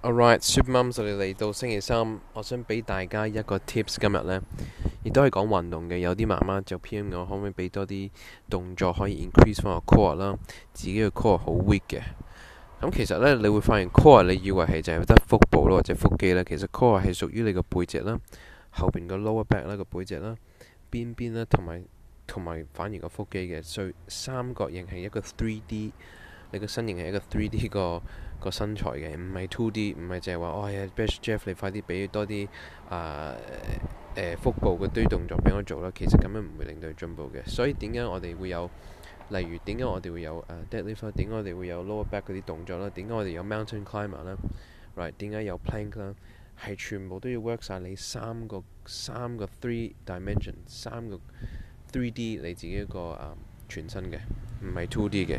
Alright，Supermums，我哋嚟到星期三，我想俾大家一个 tips。今日呢，亦都系讲运动嘅。有啲妈妈就 P.M. 我可唔可以俾多啲动作可以 increase 翻个 core 啦？自己嘅 core 好 weak 嘅。咁其实呢，你会发现 core，你以为系就系得腹部咯，或者腹肌啦。其实 core 系属于你个背脊啦，后边个 lower back 啦，个背脊啦，边边啦，同埋同埋反而个腹肌嘅。所以三角形系一个 three D，你个身形系一个 three D 个。個身材嘅，唔係 two D，唔係就係話，哎呀 b e s t Jeff，你快啲俾多啲啊誒腹部嘅堆動作俾我做啦。其實咁樣唔會令到佢進步嘅。所以點解我哋會有，例如點解我哋會有誒 deadlift，點解我哋會有 lower back 嗰啲動作啦，點解我哋有 mountain climber 啦，right，點解有 plank 啦，係全部都要 work 晒你三個三個 three dimension，三個 three D 你自己個啊全身嘅，唔係 two D 嘅。